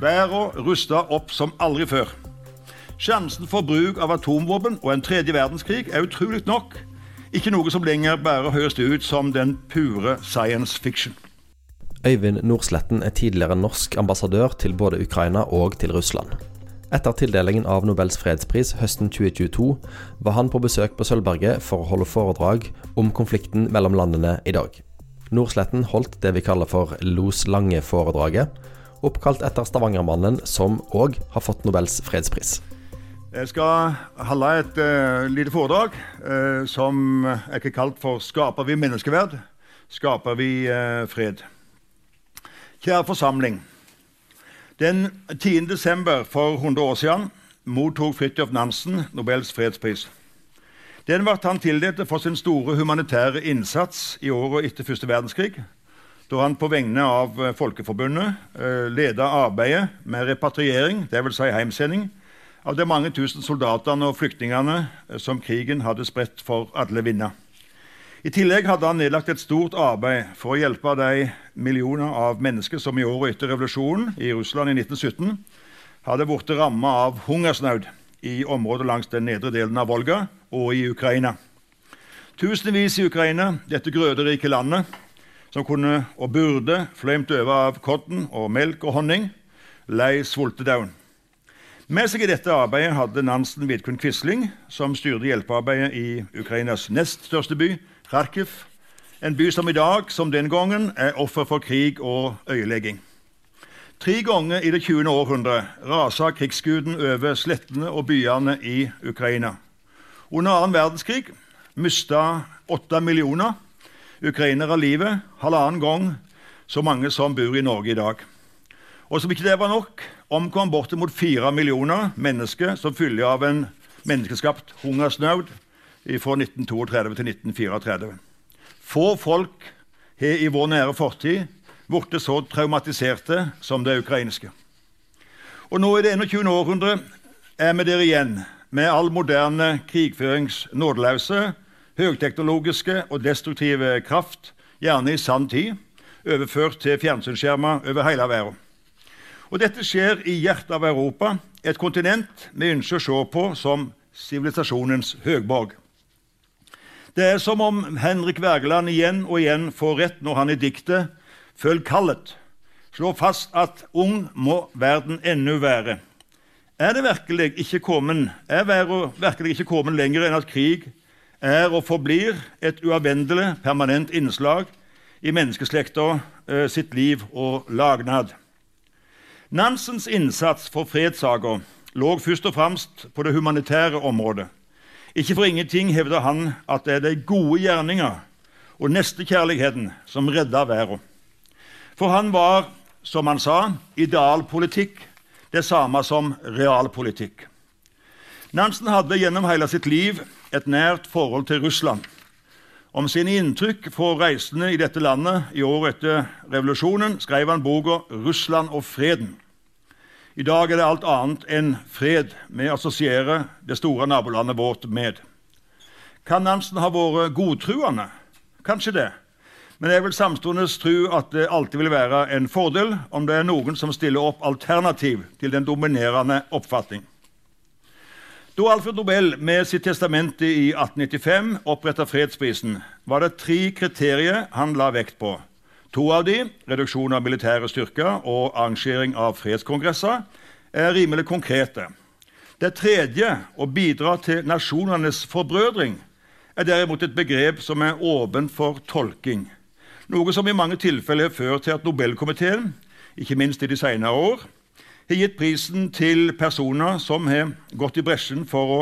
verden rusta opp som aldri før. Sjansen for bruk av atomvåpen og en tredje verdenskrig er utrolig nok ikke noe som lenger bare høres ut som den pure science fiction. Øyvind Nordsletten er tidligere norsk ambassadør til både Ukraina og til Russland. Etter tildelingen av Nobels fredspris høsten 2022 var han på besøk på Sølvberget for å holde foredrag om konflikten mellom landene i dag. Nordsletten holdt det vi kaller for Los Lange-foredraget, oppkalt etter Stavangermannen, som òg har fått Nobels fredspris. Jeg skal holde et uh, lite foredrag uh, som er ikke kalt for 'Skaper vi menneskeverd? Skaper vi uh, fred?' Kjære forsamling. Den 10. desember for 100 år siden mottok Fridtjof Nansen Nobels fredspris. Den ble han tildelt for sin store humanitære innsats i året etter første verdenskrig, da han på vegne av Folkeforbundet ledet arbeidet med repatriering, dvs. Si heimsending, av de mange tusen soldatene og flyktningene eh, som krigen hadde spredt for alle vinder. I tillegg hadde han nedlagt et stort arbeid for å hjelpe de millioner av mennesker som i året etter revolusjonen i Russland i 1917 hadde blitt rammet av hungersnød i området langs den nedre delen av Volga og i Ukraina. Tusenvis i Ukraina, dette grøderike landet, som kunne og burde fløymt over av kodden og melk og honning, lei sultedaun. Med seg i dette arbeidet hadde Nansen Vidkun Quisling, som styrte hjelpearbeidet i Ukrainas nest største by, Kharkiv. En by som i dag, som den gangen, er offer for krig og øyelegging. Tre ganger i det 20. århundre rasa krigsguden over slettene og byene i Ukraina. Under annen verdenskrig mista åtte millioner ukrainere livet, halvannen gang så mange som bor i Norge i dag. Og som ikke det var nok, omkom bortimot fire millioner mennesker som følge av en menneskeskapt hungersnød fra 1932 til 1934. Få folk har i vår nære fortid blitt så traumatiserte som det ukrainske. Og nå i det 21. århundre er vi der igjen med all moderne krigførings nådeløse, høyteknologiske og destruktive kraft, gjerne i sann tid, overført til fjernsynsskjermer over hele verden. Og Dette skjer i hjertet av Europa, et kontinent vi ønsker å se på som sivilisasjonens høgborg. Det er som om Henrik Wergeland igjen og igjen får rett når han i diktet 'Følg kallet' slår fast at ung må verden ennå være. Er det virkelig ikke kommet, er verden virkelig ikke kommet lenger enn at krig er og forblir et uavvendelig, permanent innslag i menneskeslekta eh, sitt liv og lagnad? Nansens innsats for fredssaker lå først og fremst på det humanitære området. Ikke for ingenting hevder han at det er de gode gjerninger og nestekjærligheten som redda verden. For han var, som han sa, idealpolitikk det samme som realpolitikk. Nansen hadde gjennom hele sitt liv et nært forhold til Russland. Om sine inntrykk fra reisende i dette landet i året etter revolusjonen skrev han boka 'Russland og freden'. I dag er det alt annet enn fred vi assosierer det store nabolandet vårt med. Kan Nansen ha vært godtruende? Kanskje det. Men jeg vil samtidig tro at det alltid vil være en fordel om det er noen som stiller opp alternativ til den dominerende oppfatning. Da Alfred Nobel med sitt testamente i 1895 oppretta fredsprisen, var det tre kriterier han la vekt på. To av de, reduksjon av militære styrker og arrangering av fredskongresser, er rimelig konkrete. Det tredje, å bidra til nasjonenes forbrødring, er derimot et begrep som er åpent for tolking. Noe som i mange tilfeller har ført til at Nobelkomiteen, ikke minst i de senere år, har gitt prisen til personer som har gått i bresjen for å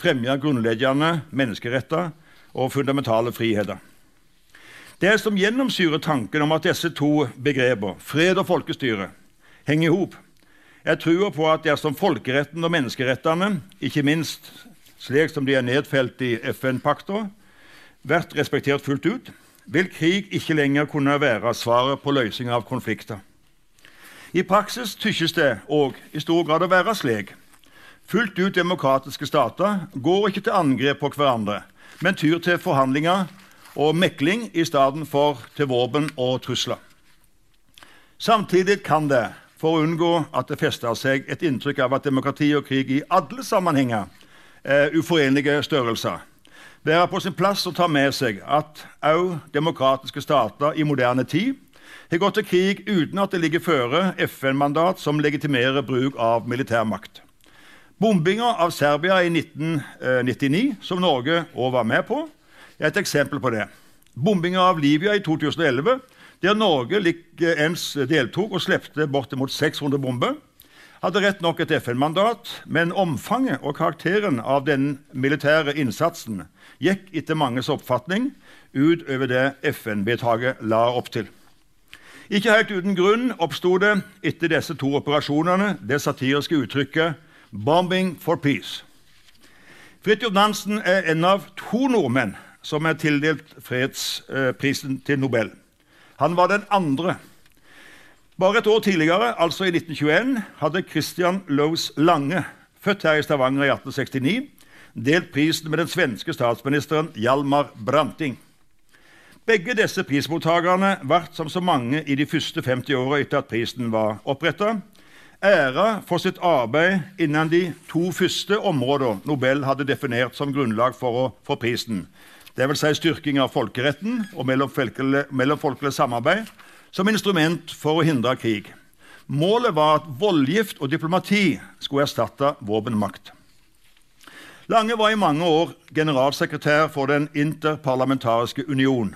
fremme grunnleggende menneskeretter og fundamentale friheter. Det som gjennomsyrer tanken om at disse to begreper, fred og folkestyre, henger i hop, er trua på at dersom folkeretten og menneskerettene, ikke minst slik som de er nedfelt i FN-pakta, blir respektert fullt ut, vil krig ikke lenger kunne være svaret på løsning av konflikter. I praksis tykkes det òg i stor grad å være slik. Fullt ut demokratiske stater går ikke til angrep på hverandre, men tyr til forhandlinger og mekling i stedet for til våpen og trusler. Samtidig kan det, for å unngå at det fester seg et inntrykk av at demokrati og krig i alle sammenhenger er uforenlige størrelser, være på sin plass å ta med seg at òg demokratiske stater i moderne tid har gått til krig uten at det ligger føre FN-mandat som legitimerer bruk av militærmakt. Bombinga av Serbia i 1999, som Norge òg var med på, er et eksempel på det. Bombinga av Libya i 2011, der Norge likeens deltok og slepte bortimot 600 bomber, hadde rett nok et FN-mandat, men omfanget og karakteren av den militære innsatsen gikk etter manges oppfatning utover det FN-vedtaket la opp til. Ikke helt uten grunn oppsto det etter disse to operasjonene det satiriske uttrykket 'bombing for peace'. Fridtjof Nansen er en av to nordmenn som er tildelt fredsprisen til Nobel. Han var den andre. Bare et år tidligere, altså i 1921, hadde Christian Lows Lange, født her i Stavanger i 1869, delt prisen med den svenske statsministeren Hjalmar Branting. Begge disse prismottakerne ble, som så mange i de første 50 åra etter at prisen var oppretta, æra for sitt arbeid innen de to første områdene Nobel hadde definert som grunnlag for å få prisen, dvs. Si styrking av folkeretten og mellomfolkelig samarbeid som instrument for å hindre krig. Målet var at voldgift og diplomati skulle erstatte våpenmakt. Lange var i mange år generalsekretær for Den interparlamentariske union,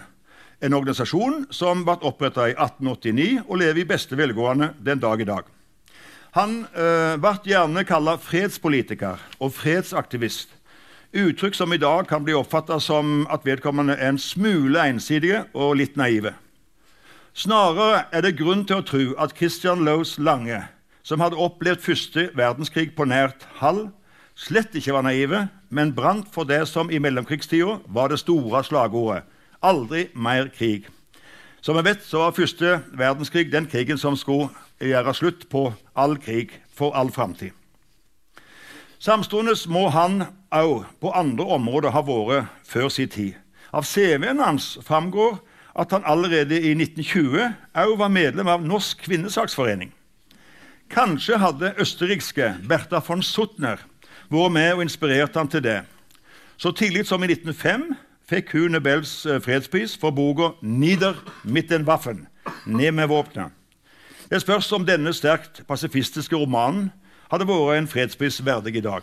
en organisasjon som ble oppretta i 1889 og lever i beste velgående den dag i dag. Han eh, ble gjerne kalla fredspolitiker og fredsaktivist, uttrykk som i dag kan bli oppfatta som at vedkommende er en smule ensidige og litt naive. Snarere er det grunn til å tro at Christian Lows Lange, som hadde opplevd første verdenskrig på nært halv, slett ikke var naive, men brant for det som i mellomkrigstida var det store slagordet aldri mer krig. Som vi vet, så var første verdenskrig den krigen som skulle gjøre slutt på all krig for all framtid. Samtidig må han òg på andre områder ha vært før sin tid. Av CV-en hans framgår at han allerede i 1920 òg var medlem av Norsk kvinnesaksforening. Kanskje hadde østerrikske Bertha von Suttner vært med og inspirert han til det. Så tidlig som i 1905 fikk hun Nobels eh, fredspris for boka 'Nieder mit den Waffen', Ned med våpenet. Det spørs om denne sterkt pasifistiske romanen hadde vært en fredspris verdig i dag.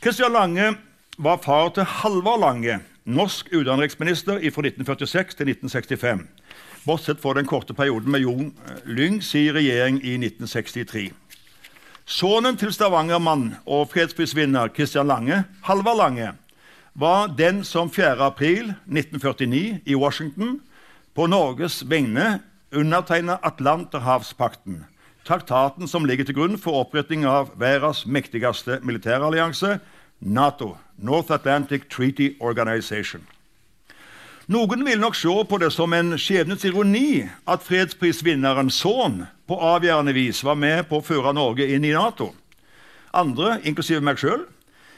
Kristian Lange var far til Halvard Lange, norsk utenriksminister fra 1946 til 1965, bortsett fra den korte perioden med Jon Lyng, Lyngs regjering i 1963. Sønnen til Stavanger-mann og fredsprisvinner Kristian Lange, Halvard Lange, var den som 4. april 1949 i Washington på Norges vegne undertegna Atlanterhavspakten, traktaten som ligger til grunn for oppretting av verdens mektigste militærallianse, Nato, North Atlantic Treaty Organization. Noen vil nok se på det som en skjebnens ironi at fredsprisvinnerens sønn på avgjørende vis var med på å føre Norge inn i Nato. Andre, inklusive meg sjøl,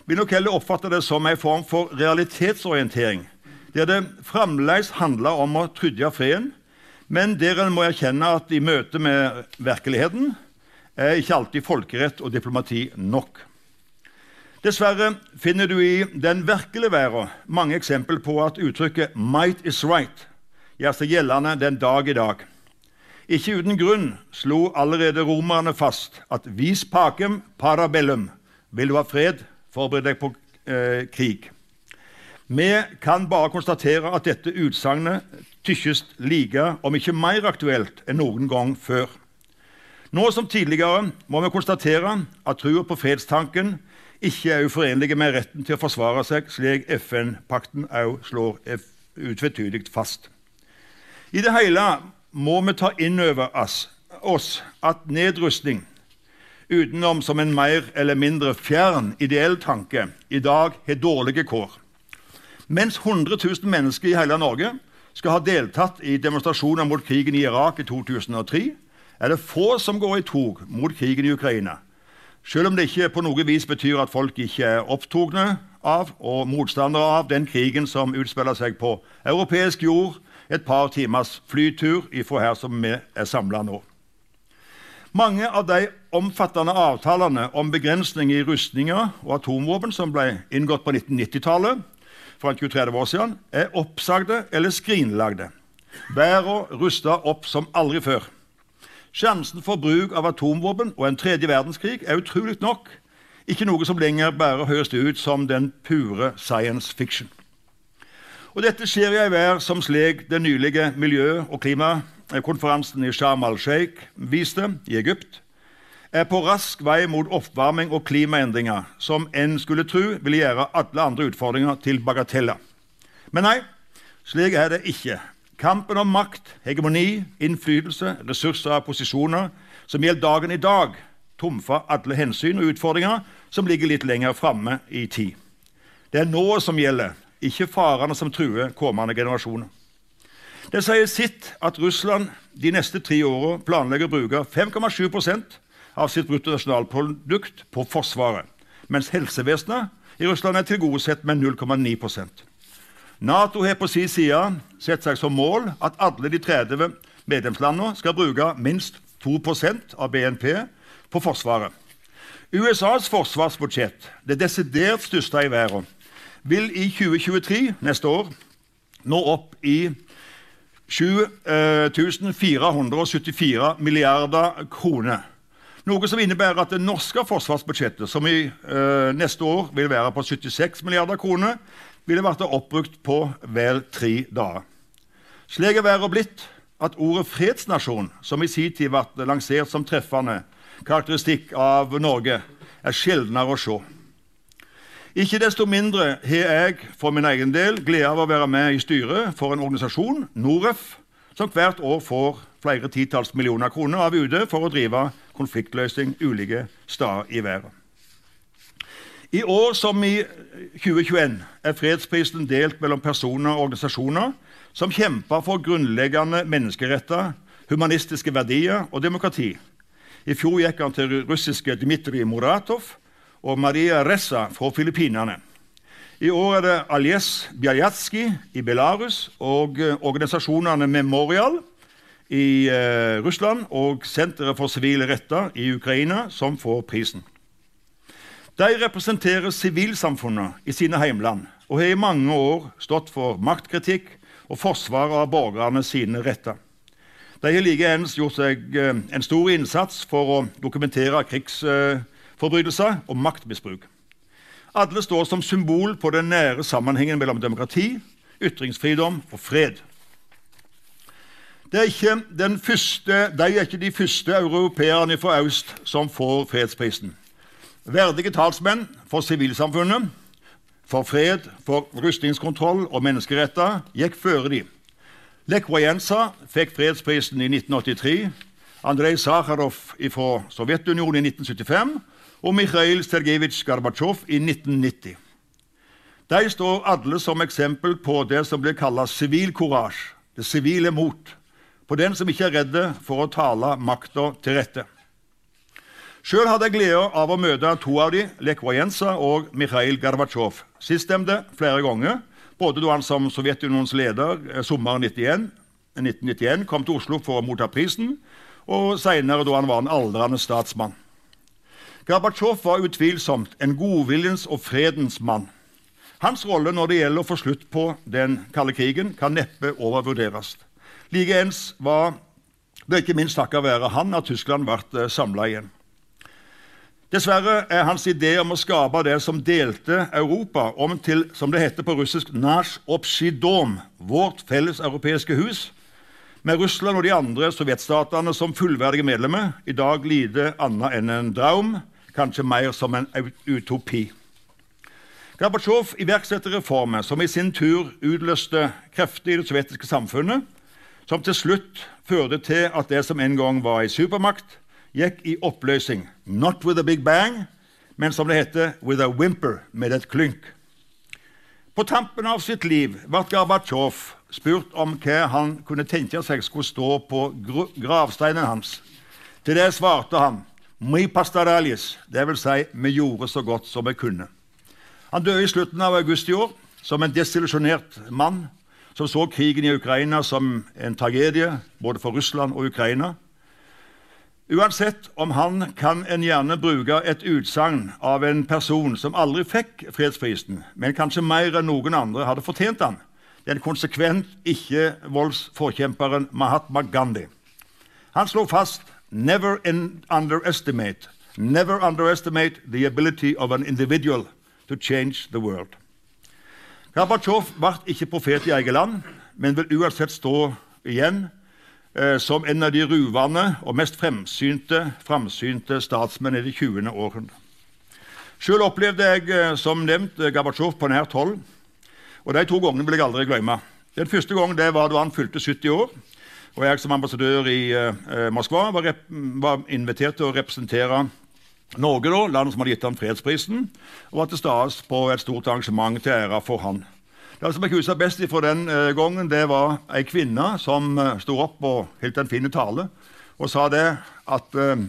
vil nok heller oppfatte det som en form for realitetsorientering, der det fremdeles handler om å trygge freden, men der en må erkjenne at i møte med virkeligheten er ikke alltid folkerett og diplomati nok. Dessverre finner du i den virkelige verden mange eksempler på at uttrykket 'might is right' gjør seg gjeldende den dag i dag. Ikke uten grunn slo allerede romerne fast at 'vis pacem parabellum' vil du ha fred, forbered deg på eh, krig. Vi kan bare konstatere at dette utsagnet tykkes like, om ikke mer aktuelt enn noen gang før. Nå som tidligere må vi konstatere at trua på fredstanken ikke er uforenlige med retten til å forsvare seg, slik FN-pakten òg slår utvetydig fast. I det hele må vi ta inn over oss at nedrustning, utenom som en mer eller mindre fjern ideell tanke, i dag har dårlige kår. Mens 100 000 mennesker i hele Norge skal ha deltatt i demonstrasjoner mot krigen i Irak i 2003, er det få som går i tog mot krigen i Ukraina. Selv om det ikke på noe vis betyr at folk ikke er opptatt av og motstandere av den krigen som utspiller seg på europeisk jord et par timers flytur ifra her som vi er samla nå. Mange av de omfattende avtalene om begrensning i rustninger og atomvåpen som ble inngått på 1990-tallet, for 20-30 år siden, er oppsagde eller skrinlagde. Verden rusta opp som aldri før. Sjansen for bruk av atomvåpen og en tredje verdenskrig er utrolig nok ikke noe som lenger bare høres ut som den pure science fiction. Og Dette skjer i ei vær som slik den nylige miljø- og klimakonferansen i Sharm al-Sheikh viste, i Egypt, er på rask vei mot oppvarming og klimaendringer som en skulle tro ville gjøre alle andre utfordringer til bagateller. Men nei, slik er det ikke. Kampen om makt, hegemoni, innflytelse, ressurser og posisjoner som gjelder dagen i dag, trumfer alle hensyn og utfordringer som ligger litt lenger framme i tid. Det er nå som gjelder, ikke farene som truer kommende generasjoner. Det sier sitt at Russland de neste tre årene planlegger å bruke 5,7% av sitt bruttonasjonalprodukt på Forsvaret, mens helsevesenet i Russland er tilgodesett med 0,9% Nato har på sin side satt seg som mål at alle de 30 medlemslandene skal bruke minst 2% av BNP på Forsvaret. USAs forsvarsbudsjett, det desidert største i verden, vil i 2023, neste år, nå opp i 7474 eh, milliarder kroner. Noe som innebærer at det norske forsvarsbudsjettet, som i eh, neste år vil være på 76 milliarder kroner, ville vært oppbrukt på vel tre dager. Slik er været blitt at ordet fredsnasjon, som i sin tid ble lansert som treffende karakteristikk av Norge, er sjeldnere å se. Ikke desto mindre har jeg for min egen del glede av å være med i styret for en organisasjon, Noref, som hvert år får flere titalls millioner kroner av UD for å drive konfliktløsning ulike steder i verden. I år som i 2021 er fredsprisen delt mellom personer og organisasjoner som kjemper for grunnleggende menneskeretter, humanistiske verdier og demokrati. I fjor gikk han til russiske Dmitrij Muratov, og Maria Ressa fra Filippinene. I år er det Aljes Bjajatski i Belarus og eh, organisasjonene Memorial i eh, Russland og Senteret for sivile retter i Ukraina som får prisen. De representerer sivilsamfunnet i sine heimland og har i mange år stått for maktkritikk og forsvar av borgerne sine retter. De har likeens gjort seg eh, en stor innsats for å dokumentere krigs eh, forbrytelser og maktmisbruk. Alle står som symbol på den nære sammenhengen mellom demokrati, ytringsfridom og fred. Er første, de er ikke de første europeerne fra øst som får fredsprisen. Verdige talsmenn for sivilsamfunnet, for fred, for rustningskontroll og menneskeretter gikk føre de. Lech Walesa fikk fredsprisen i 1983, Andrej Sakharov fra Sovjetunionen i 1975 og Mikhail Sergejevitsj Gorbatsjov i 1990. De står alle som eksempel på det som blir kalt sivil courage, det sivile mot, på den som ikke er redde for å tale makta til rette. Sjøl hadde jeg gleda av å møte to av dem, Lech og Mikhail Gorbatsjov. Sistnevnte flere ganger, både da han som Sovjetunionens leder eh, sommeren 1991, 1991 kom til Oslo for å motta prisen, og seinere da han var en aldrende statsmann. Gorbatsjov var utvilsomt en godviljens og fredens mann. Hans rolle når det gjelder å få slutt på den kalde krigen, kan neppe overvurderes. Likeens var det ikke minst takket være han at Tyskland ble eh, samla igjen. Dessverre er hans idé om å skape det som delte Europa, om til som det heter på russisk «nash obshidom, vårt felles europeiske hus, med Russland og de andre sovjetstatene som fullverdige medlemmer, i dag lite annet enn en drøm kanskje mer som en utopi. Gorbatsjov iverksatte reformer som i sin tur utløste krefter i det sovjetiske samfunnet, som til slutt førte til at det som en gang var en supermakt, gikk i oppløsning. Not with a big bang, men som det heter, with a whimper, med et klynk. På tampen av sitt liv ble Gorbatsjov spurt om hva han kunne tenke seg skulle stå på gravsteinen hans. Til det svarte han Mi pastoralius, dvs. Si, vi gjorde så godt som vi kunne. Han døde i slutten av august i år som en desillusjonert mann som så krigen i Ukraina som en tragedie både for Russland og Ukraina. Uansett om han kan en gjerne bruke et utsagn av en person som aldri fikk fredsprisen, men kanskje mer enn noen andre hadde fortjent den, den konsekvent ikke-voldsforkjemperen Mahatma Gandhi. Han slo fast never underestimate, never underestimate the ability of an individual to change the world. Gorbatsjov ble ikke profet i eget land, men vil uansett stå igjen eh, som en av de ruvende og mest fremsynte, fremsynte statsmenn i det 20. århundre. Selv opplevde jeg eh, som nevnt Gorbatsjov på nært hold. Og De to gangene vil jeg aldri glemme. Den første gangen var da han fylte 70 år. Og Jeg som ambassadør i eh, Moskva var, var, invitert til å representere Norge, da, landet som hadde gitt ham fredsprisen, og var til stede på et stort arrangement til ære for han. Det som jeg husker best fra den uh, gangen, det var ei kvinne som uh, sto opp og holdt en fin tale og sa det at uh,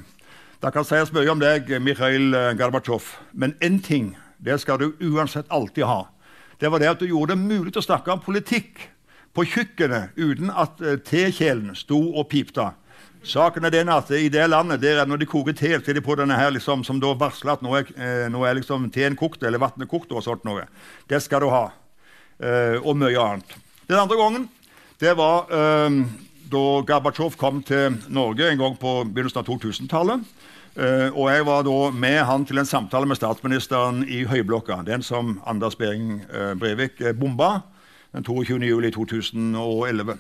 det kan sies mye om deg, Mikhail Gorbatsjov, men én ting det skal du uansett alltid ha. Det var det at du gjorde det mulig å snakke om politikk på kjøkkenet uten at uh, tekjelen sto og pipte. Saken er den at I det landet der når de koker te, så er de på denne her liksom, som da varsler at nå er, eh, nå er liksom teen kokt eller vannet kokt. og sånt noe. Det skal du ha. Eh, og mye annet. Den andre gangen det var eh, da Gorbatsjov kom til Norge en gang på begynnelsen av 2000-tallet. Uh, og jeg var da med han til en samtale med statsministeren i Høyblokka. Den som Anders Behring uh, Breivik uh, bomba den 22. juli 2011.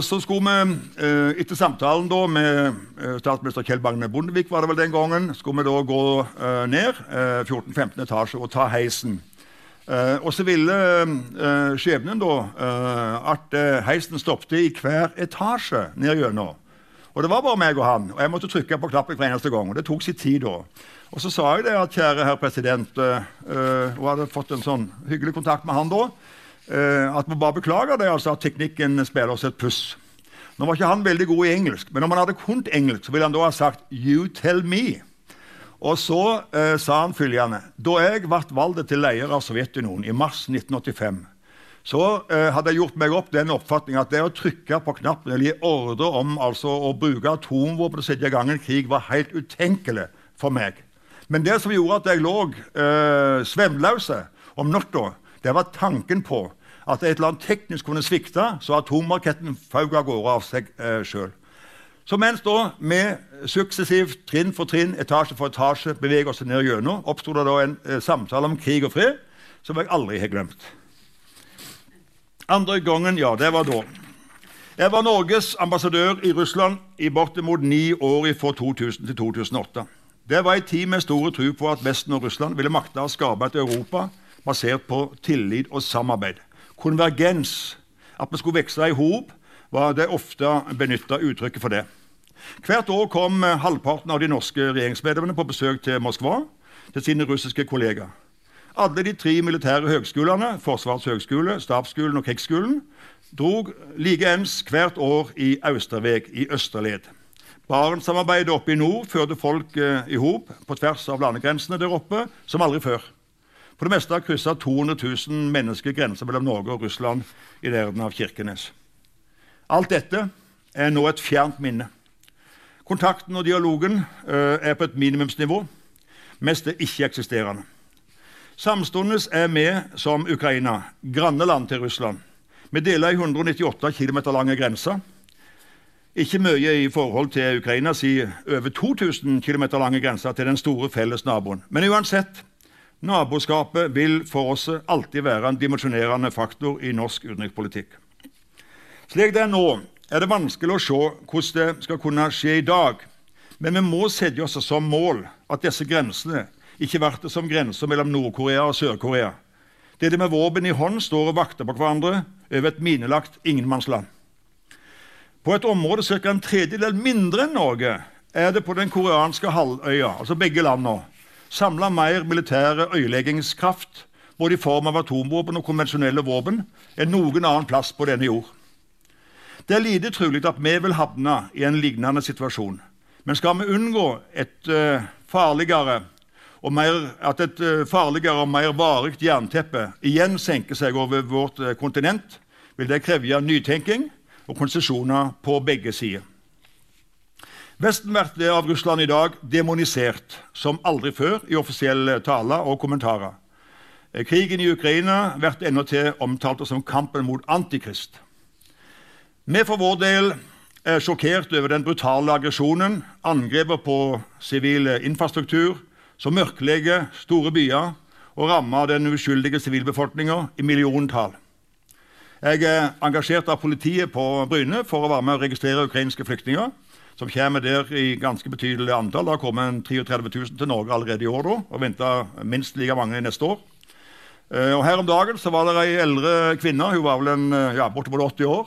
Så skulle vi, eh, Etter samtalen da med statsminister Kjell Magne Bondevik var det vel den gangen, skulle vi da gå ned 14-15 etasje og ta heisen og så ville skjebnen da at heisen stoppet i hver etasje ned gjennom. Og det var bare meg og han. Og jeg måtte trykke på knappen hver eneste gang. Og det tok sin tid da. Og så sa jeg det at kjære herr president Og hadde fått en sånn hyggelig kontakt med han da. At vi bare beklager det, altså at teknikken spiller oss et puss. Nå var ikke han veldig god i engelsk, men om han hadde kunnet engelsk, så ville han da ha sagt 'You tell me'. Og så eh, sa han følgende Da jeg ble valgt til leder av Sovjetunionen i mars 1985, så eh, hadde jeg gjort meg opp den oppfatning at det å trykke på knappen eller gi ordre om altså, å bruke atomvåpen og sette i gang en krig, var helt utenkelig for meg. Men det som gjorde at jeg lå eh, svevnløs om natta, det var tanken på at et eller annet teknisk kunne svikte, så atomraketten fauk av gårde av seg eh, sjøl. Så mens da vi suksessivt, trinn for trinn, etasje for etasje beveger oss ned gjennom, oppsto det da en eh, samtale om krig og fred som jeg aldri har glemt. Andre gangen, ja, det var da. Jeg var Norges ambassadør i Russland i bortimot ni år fra 2000 til 2008. Det var en tid med store tro på at Vesten og Russland ville makte å skape et Europa basert på tillit og samarbeid. Konvergens. At vi skulle veksle i hop var det ofte benytta uttrykket for det. Hvert år kom halvparten av de norske regjeringsmedlemmene på besøk til Moskva til sine russiske kollegaer. Alle de tre militære høgskolene, Forsvarets høgskole, Stabsskolen og Krigsskolen, drog likeens hvert år i Austerveg i Østerled. Barentssamarbeidet oppe i nord førte folk eh, i hop på tvers av landegrensene der oppe som aldri før. For det meste har kryssa 200 000 mennesker grensa mellom Norge og Russland i nærheten av Kirkenes. Alt dette er nå et fjernt minne. Kontakten og dialogen uh, er på et minimumsnivå. Mest det ikke-eksisterende. Samtidig er vi, som Ukraina, granneland til Russland. Vi deler ei 198 km lange grense. Ikke mye i forhold til Ukrainas over 2000 km lange grense til den store felles naboen. Men uansett, naboskapet vil for oss alltid være en dimensjonerende faktor i norsk utenrikspolitikk. Slik det er nå, er det vanskelig å se hvordan det skal kunne skje i dag. Men vi må sette oss som mål at disse grensene ikke blir som grenser mellom Nord-Korea og Sør-Korea. Det er de med våpen i hånd står og vakter på hverandre over et minelagt ingenmannsland. På et område ca. en tredjedel mindre enn Norge er det på den koreanske halvøya, altså begge landene, samla mer militære øyeleggingskraft, både i form av atomvåpen og konvensjonelle våpen, enn noen annen plass på denne jord. Det er lite trolig at vi vil havne i en lignende situasjon. Men skal vi unngå et, uh, farligere mer, at et uh, farligere og mer varig jernteppe igjen senker seg over vårt uh, kontinent, vil det kreve nytenking og konsesjoner på begge sider. Vesten ble av Russland i dag demonisert som aldri før i offisielle taler og kommentarer. Krigen i Ukraina blir endatil omtalt som kampen mot Antikrist. Vi for vår del er sjokkert over den brutale aggresjonen, angrepet på sivil infrastruktur, som mørklegger store byer og rammer den uskyldige sivilbefolkninga i milliontall. Jeg er engasjert av politiet på Bryne for å være med og registrere ukrainske flyktninger som kommer der i ganske betydelig antall. Det har kommet 33 000 til Norge allerede i år da, og venter minst like mange neste år. Uh, og Her om dagen så var det ei eldre kvinne, hun var vel en, eh, ja, bortimot 80 år.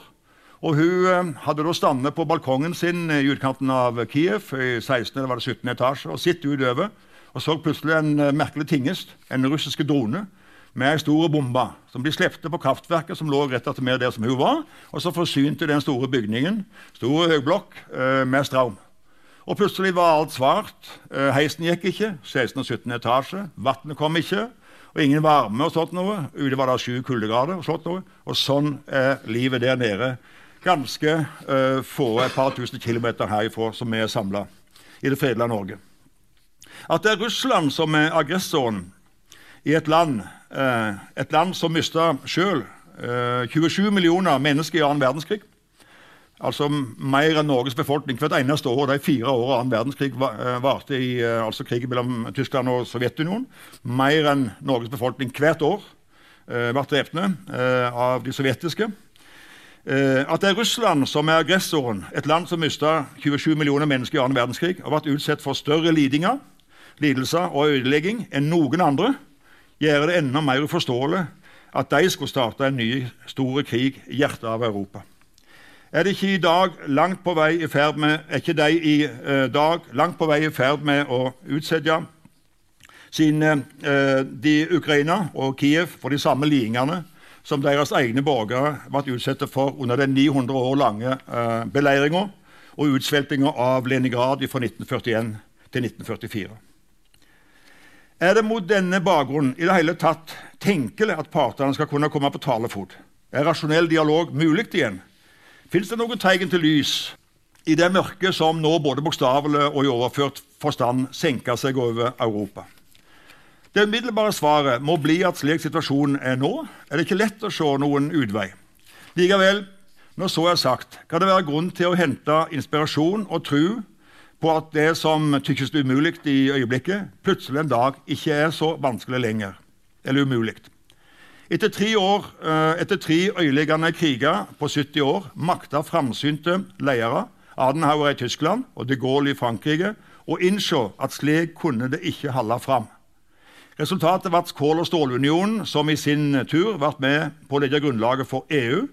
og Hun uh, hadde da standet på balkongen sin i utkanten av Kiev i 16. eller var det 17. etasje og sittet utover og så plutselig en merkelig tingest, en russisk drone med ei stor bombe som de slepte på kraftverket som lå rett etter mer der som hun var, og så forsynte den store bygningen, stor høyblokk, eh, med strøm. Og plutselig var alt svart. Eh, heisen gikk ikke. 16. og 17. etasje. Vannet kom ikke. Og ingen varme og sånt noe. Ute var det sju kuldegrader og sånt noe. Og sånn er livet der nede. Ganske uh, få, et par tusen kilometer herifra, som vi er samla i det fredelige Norge. At det er Russland som er aggressoren i et land, eh, et land som mista sjøl 27 millioner mennesker i annen verdenskrig. Altså mer enn Norges befolkning hvert eneste år. De fire årene annen verdenskrig eh, varte i eh, altså krigen mellom Tyskland og Sovjetunionen. Mer enn Norges befolkning hvert år ble drept av de sovjetiske. At det er Russland som er aggressoren, et land som mista 27 millioner mennesker i annen verdenskrig, og vært utsatt for større lidinger, lidelser og ødelegging enn noen andre, gjøre det enda mer uforståelig at de skulle starte en ny stor krig i hjertet av Europa. Er det ikke i dag langt på vei i ferd med, er ikke de i eh, dag langt på vei i ferd med å utsette sine, eh, de Ukraina og Kiev for de samme lidelsene som deres egne borgere ble utsatt for under den 900 år lange eh, beleiringa og utsveltinga av Leningrad fra 1941 til 1944? Er det mot denne bakgrunnen i det hele tatt tenkelig at partene skal kunne komme på talefot? Er rasjonell dialog mulig igjen? Fins det noen tegn til lys i det mørket som nå både bokstavelig og i overført forstand senker seg over Europa? Det umiddelbare svaret må bli at slik situasjonen er nå, er det ikke lett å se noen utvei. Likevel, når så er sagt, kan det være grunn til å hente inspirasjon og tro på at det som tykkes umulig i øyeblikket, plutselig en dag ikke er så vanskelig lenger. Eller umulig. Etter tre, år, eh, etter tre øyeliggende kriger på 70 år makta framsynte ledere, Adenhauer i Tyskland og de Gaulle i Frankrike, å innse at slik kunne det ikke holde fram. Resultatet ble Kål- og stålunionen, som i sin tur ble med på å legge grunnlaget for EU,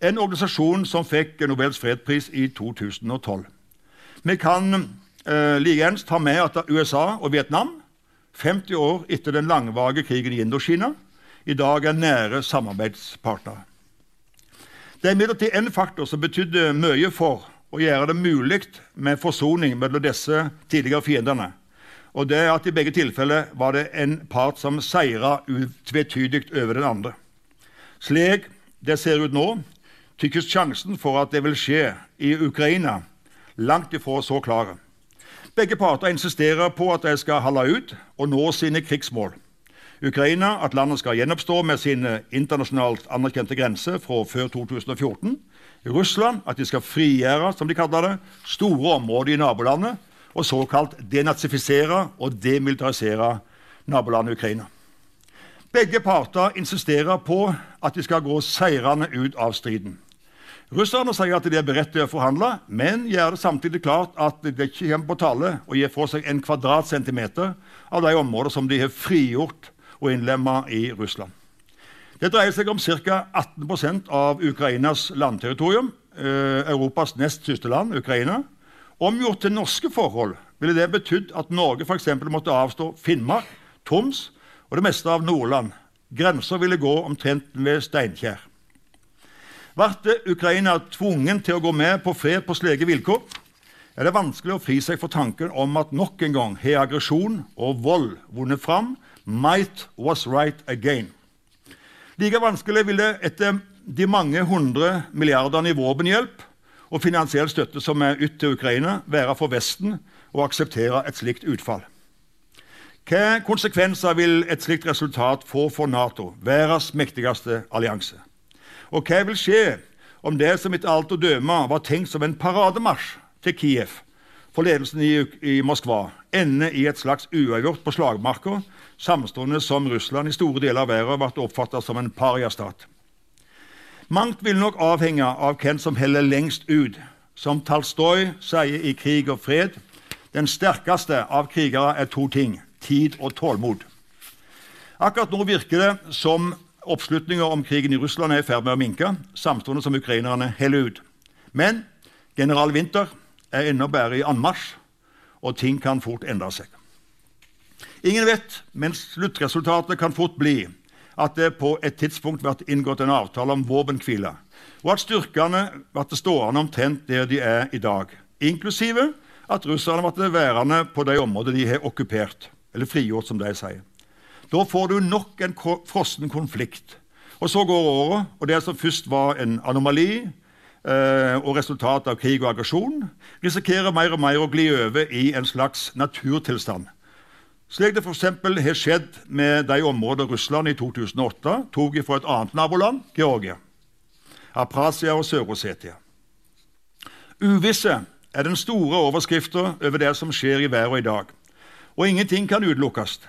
en organisasjon som fikk Nobels fredspris i 2012. Vi kan eh, gjerne ta med at USA og Vietnam, 50 år etter den langvarige krigen i Indokina, i dag er nære samarbeidspartnere. Det er imidlertid en faktor som betydde mye for å gjøre det mulig med forsoning mellom disse tidligere fiendene. Og det er at I begge tilfeller var det en part som seira utvetydig over den andre. Slik det ser ut nå, tykkes sjansen for at det vil skje i Ukraina, langt ifra så klare. Begge parter insisterer på at de skal holde ut og nå sine krigsmål. Ukraina at landet skal gjenoppstå med sine internasjonalt anerkjente grenser fra før 2014. Russland at de skal frigjøre som de kaller det, store områder i nabolandet og såkalt denazifisere og demilitarisere nabolandet Ukraina. Begge parter insisterer på at de skal gå seirende ut av striden. Russerne sier at de er beredt til å forhandle, men gjør det samtidig klart at det ikke kommer på tale å gi fra seg en kvadratcentimeter av de områder som de har frigjort og innlemma i Russland. Det dreier seg om ca. 18% av Ukrainas landterritorium, eh, Europas nest største land, Ukraina. Omgjort til norske forhold ville det betydd at Norge f.eks. måtte avstå Finnmark, Troms og det meste av Nordland. Grensa ville gå omtrent ved Steinkjer. Ble Ukraina tvungen til å gå med på fred på slike vilkår, er det vanskelig å fri seg for tanken om at nok en gang har aggresjon og vold vunnet fram. Might was right again. Like vanskelig vil det etter de mange hundre milliardene i våpenhjelp og finansiell støtte som er ytt til Ukraina, være for Vesten å akseptere et slikt utfall? Hvilke konsekvenser vil et slikt resultat få for Nato, verdens mektigste allianse? Og hva vil skje om det som etter alt å døme var tenkt som en parademarsj til Kiev for ledelsen i, i Moskva, ender i et slags uavgjort på slagmarka, samstående som Russland i store deler av verden ble oppfattet som en pariastat? Mangt vil nok avhenge av hvem som heller lengst ut. Som Talstoy sier i 'Krig og fred', den sterkeste av krigere er to ting tid og tålmod. Akkurat nå virker det som oppslutninga om krigen i Russland er i ferd med å minke, samtidig som ukrainerne heller ut. Men general Winther er ennå bare i anmarsj, og ting kan fort endre seg. Ingen vet, men sluttresultatet kan fort bli at det på et tidspunkt blir inngått en avtale om våpenhvile, og at styrkene blir stående omtrent der de er i dag, inklusive at russerne blir værende på de områdene de har okkupert, eller frigjort, som de sier. Da får du nok en frossen konflikt. Og så går året, og det som først var en anomali eh, og resultat av krig og aggresjon, risikerer mer og mer å gli over i en slags naturtilstand slik det f.eks. har skjedd med de områdene Russland i 2008 tok fra et annet naboland, Georgia, Aprasia og Sør-Ossetia. Uvisse er den store overskriften over det som skjer i verden i dag. Og ingenting kan utelukkes.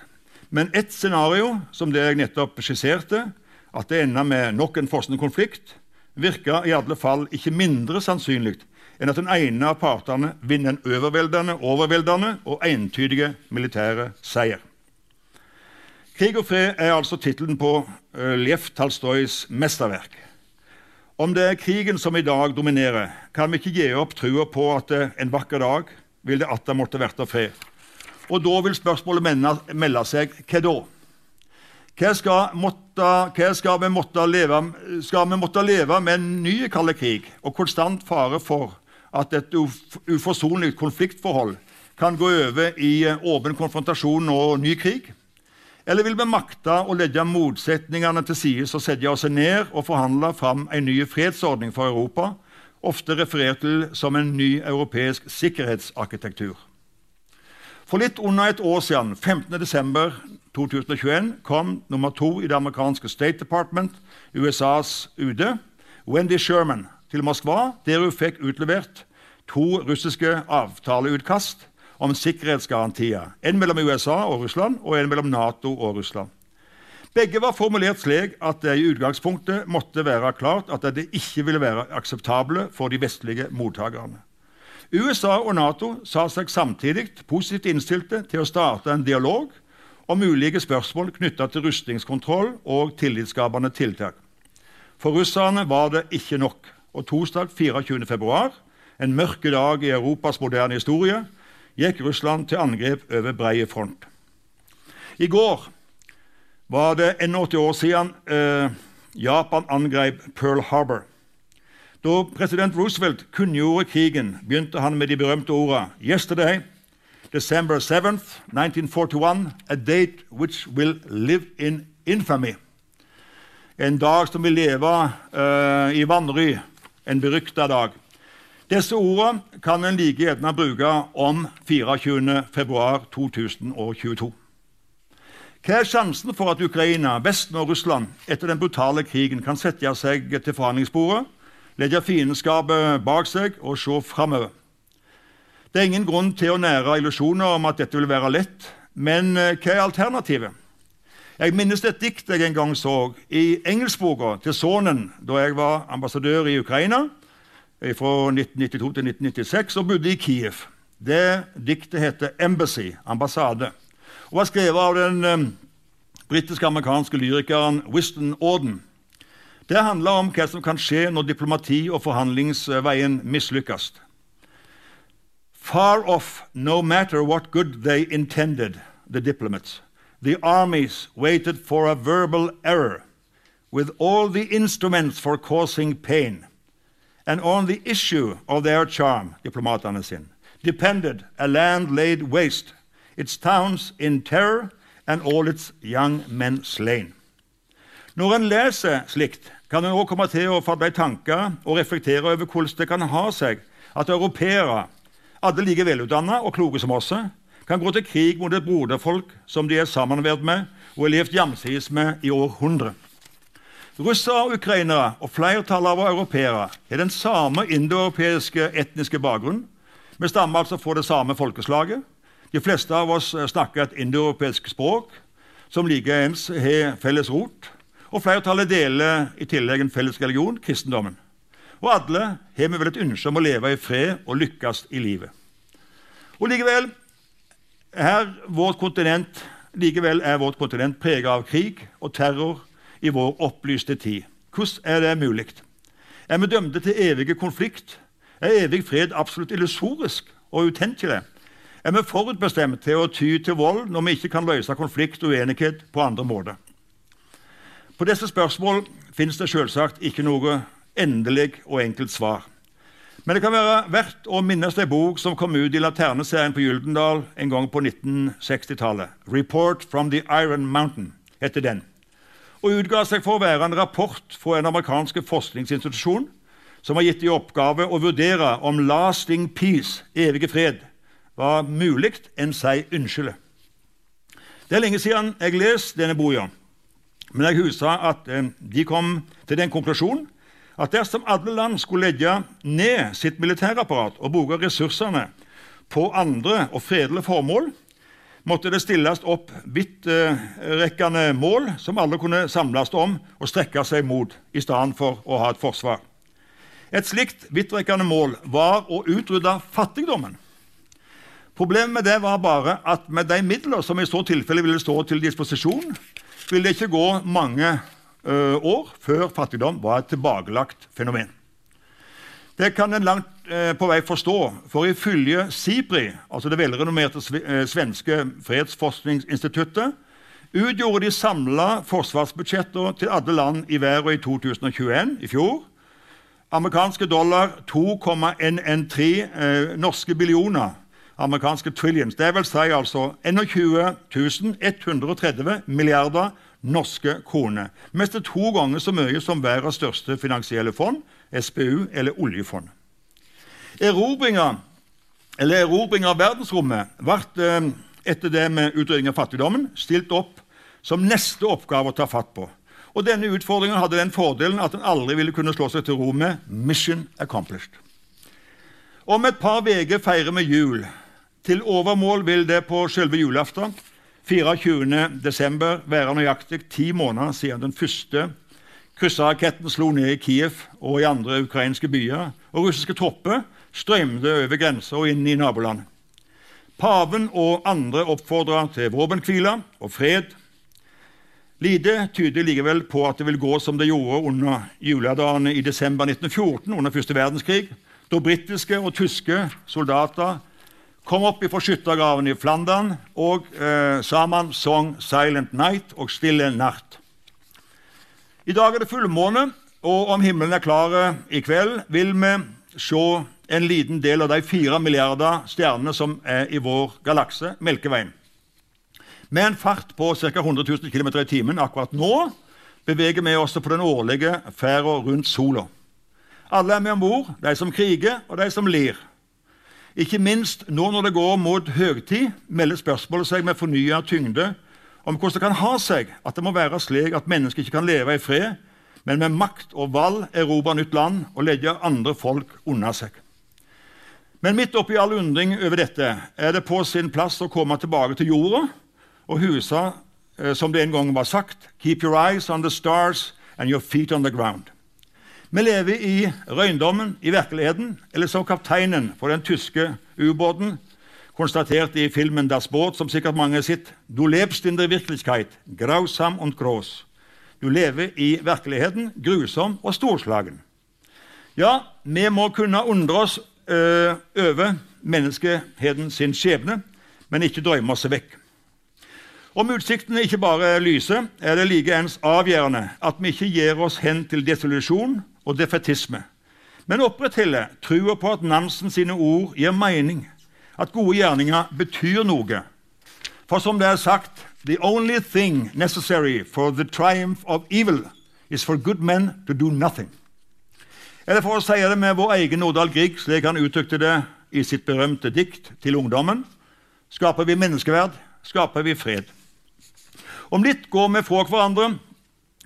Men ett scenario, som det jeg nettopp skisserte, at det ender med nok en frossen konflikt, virker i alle fall ikke mindre sannsynlig enn at den ene av partene vinner en overveldende, overveldende og entydige militære seier. Krig og fred er altså tittelen på Lef Lev Talstojs mesterverk. Om det er krigen som i dag dominerer, kan vi ikke gi opp trua på at uh, en vakker dag vil det atter måtte verte fred. Og da vil spørsmålet melde seg hva da? Hva skal, måtte, hva skal, vi måtte leve, skal vi måtte leve med en ny kald krig og konstant fare for at et uforsonlig konfliktforhold kan gå over i eh, åpen konfrontasjon og ny krig? Eller vil vi makte å legge motsetningene til side og sette oss ned og forhandle fram en ny fredsordning for Europa, ofte referert til som en ny europeisk sikkerhetsarkitektur? For litt under et år siden, 15.12.2021, kom nummer to i det amerikanske State Department, USAs UD, Wendy Sherman, til Moskva, der hun fikk utlevert to russiske avtaleutkast om sikkerhetsgarantier. En mellom USA og Russland og en mellom Nato og Russland. Begge var formulert slik at det i utgangspunktet måtte være klart at det ikke ville være akseptable for de vestlige mottakerne. USA og Nato sa seg samtidig positivt innstilte til å starte en dialog om mulige spørsmål knytta til rustningskontroll og tillitsskapende tiltak. For russerne var det ikke nok og torsdag 24. februar, en mørke dag i Europas moderne historie, gikk Russland til angrep over breie front. I går var det 81 år siden eh, Japan angrep Pearl Harbor. Da president Roosevelt kunngjorde krigen, begynte han med de berømte ordene Yesterday, December 7th, 1941, a date which will live in infamy. En dag som vil leve uh, i vanry en berykta dag. Disse ordene kan en like gjerne bruke om 24.2.2022. Hva er sjansen for at Ukraina, Vesten og Russland etter den brutale krigen kan sette seg til forhandlingsbordet, legge fiendskapet bak seg og se framover? Det er ingen grunn til å nære illusjoner om at dette vil være lett, men eh, hva er alternativet? Jeg minnes et dikt jeg en gang så i engelskboka til sønnen da jeg var ambassadør i Ukraina fra 1992 til 1996 og bodde i Kiev. Det diktet heter 'Embassy', ambassade, og var skrevet av den um, britiske-amerikanske lyrikeren Wiston Auden. Det handler om hva som kan skje når diplomati og forhandlingsveien mislykkes. Far off, no matter what good they intended, the diplomats. the armies waited for a verbal error with all the instruments for causing pain. And on the issue of their charm, diplomatene sin, depended a land laid waste, its towns in terror and all its young men slain. Når en leser slikt, kan en også komme til å fatte tanker og reflektere over hvordan det kan ha seg at europeere, alle like velutdanna og kloke som oss, kan gå til krig mot et broderfolk som de er sammenvevd med og har levd jamsides med i århundrer. Russere ukrainere og flertallet av europeere har den samme indoeuropeiske etniske bakgrunn. Vi stammer altså fra det samme folkeslaget. De fleste av oss snakker et indoeuropeisk språk som likeens har felles rot. Og flertallet deler i tillegg en felles religion, kristendommen. Og alle har vi vel et ønske om å leve i fred og lykkes i livet. Og likevel, her, vårt kontinent, er vårt kontinent preget av krig og terror i vår opplyste tid. Hvordan er det mulig? Er vi dømte til evige konflikt? Er evig fred absolutt illusorisk og utenkelig? Er vi forutbestemt til å ty til vold når vi ikke kan løse konflikt og uenighet på andre måter? På disse spørsmål finnes det selvsagt ikke noe endelig og enkelt svar. Men det kan være verdt å minnes en bok som kom ut i Laterneserien på Gyldendal en gang på 1960-tallet. 'Report from the Iron Mountain' heter den. Og utga seg for å være en rapport fra en amerikansk forskningsinstitusjon som har gitt i oppgave å vurdere om 'lasting peace', evige fred, var mulig enn si unnskyld. Det er lenge siden jeg leste denne boka. Men jeg husker at eh, de kom til den konklusjonen at dersom alle land skulle legge ned sitt militærapparat og bruke ressursene på andre og fredelige formål, måtte det stilles opp vidtrekkende mål som alle kunne samles om og strekke seg mot, i stedet for å ha et forsvar. Et slikt vidtrekkende mål var å utrydde fattigdommen. Problemet med det var bare at med de midler som i så tilfelle ville stå til disposisjon, vil det ikke gå mange uh, år før fattigdom var et tilbakelagt fenomen. Det kan en langt uh, på vei forstå, for ifølge SIPRI, altså det velrenommerte uh, svenske fredsforskningsinstituttet, utgjorde de samla forsvarsbudsjetter til alle land i verden i 2021, i fjor, amerikanske dollar 2,113 norske billioner amerikanske trillions. Det vil si altså 21 130 milliarder norske kroner. Mest to ganger så mye som verdens største finansielle fond, SPU eller oljefond. Erobringa, eller erobringa av verdensrommet ble eh, etter det med utrydding av fattigdommen stilt opp som neste oppgave å ta fatt på. Og Denne utfordringen hadde den fordelen at den aldri ville kunne slå seg til ro med 'mission accomplished'. Om et par uker feirer vi jul. Til overmål vil det på selve julaften 24.12. være nøyaktig ti måneder siden den første krysseraketten slo ned i Kiev og i andre ukrainske byer, og russiske tropper strømte over grensa og inn i naboland. Paven og andre oppfordra til våpenhvile og fred. Lite tyder likevel på at det vil gå som det gjorde under juledagene i desember 1914, under første verdenskrig, da britiske og tyske soldater kom opp fra skyttergraven i Flandern og eh, sammen sang 'Silent Night' og 'Stille natt'. I dag er det fullmåne, og om himmelen er klar i kveld, vil vi se en liten del av de fire milliarder stjernene som er i vår galakse, Melkeveien. Med en fart på ca. 100 000 km i timen akkurat nå beveger vi oss på den årlige ferda rundt sola. Alle er med om bord, de som kriger, og de som lir. Ikke minst nå når det går mot høgtid, melder spørsmålet seg med fornya tyngde om hvordan det kan ha seg at det må være slik at mennesker ikke kan leve i fred, men med makt og valg erobre nytt land og legge andre folk unna seg. Men midt oppi all undring over dette er det på sin plass å komme tilbake til jorda og huse, eh, som det en gang var sagt, 'Keep your eyes on the stars and your feet on the ground'. Vi lever i røyndommen, i virkeligheten, eller som kapteinen på den tyske ubåten konstaterte i filmen 'Das Boot', som sikkert mange har sett. Du lebst in der Wirklichkeit, grausam und groß. Du lever i virkeligheten, grusom og storslagen. Ja, vi må kunne undre oss øh, over menneskeheten sin skjebne, men ikke drømme oss vekk. Om utsiktene ikke bare lyser, er det likeens avgjørende at vi ikke gir oss hen til desolusjon og defetisme, men opprettholder trua på at Nansen sine ord gir mening, at gode gjerninger betyr noe. For som det er sagt The only thing necessary for the triumph of evil is for good men to do nothing. Eller for å si det med vår egen Nordahl Grieg, slik han uttrykte det i sitt berømte dikt til ungdommen Skaper vi menneskeverd, skaper vi fred. Om litt går vi fra hverandre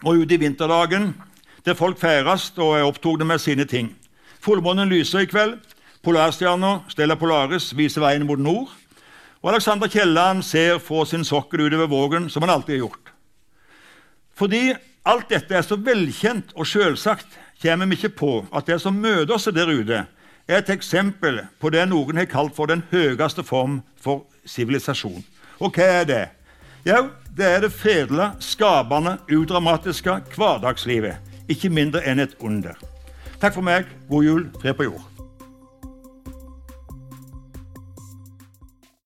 og ut i vinterdagen, der folk feires og er opptatt med sine ting. Fullmånen lyser i kveld. Polarstjerna Stella Polaris viser veien mot nord. Og Alexander Kielland ser fra sin sokkel utover Vågen, som han alltid har gjort. Fordi alt dette er så velkjent og selvsagt, kommer vi ikke på at det som møter oss der ute, er et eksempel på det noen har kalt for den høyeste form for sivilisasjon. Og hva er det? Jo, det er det fredelige, skapende, udramatiske hverdagslivet. Ikke mindre enn et under. Takk for meg. God jul. Tre på jord.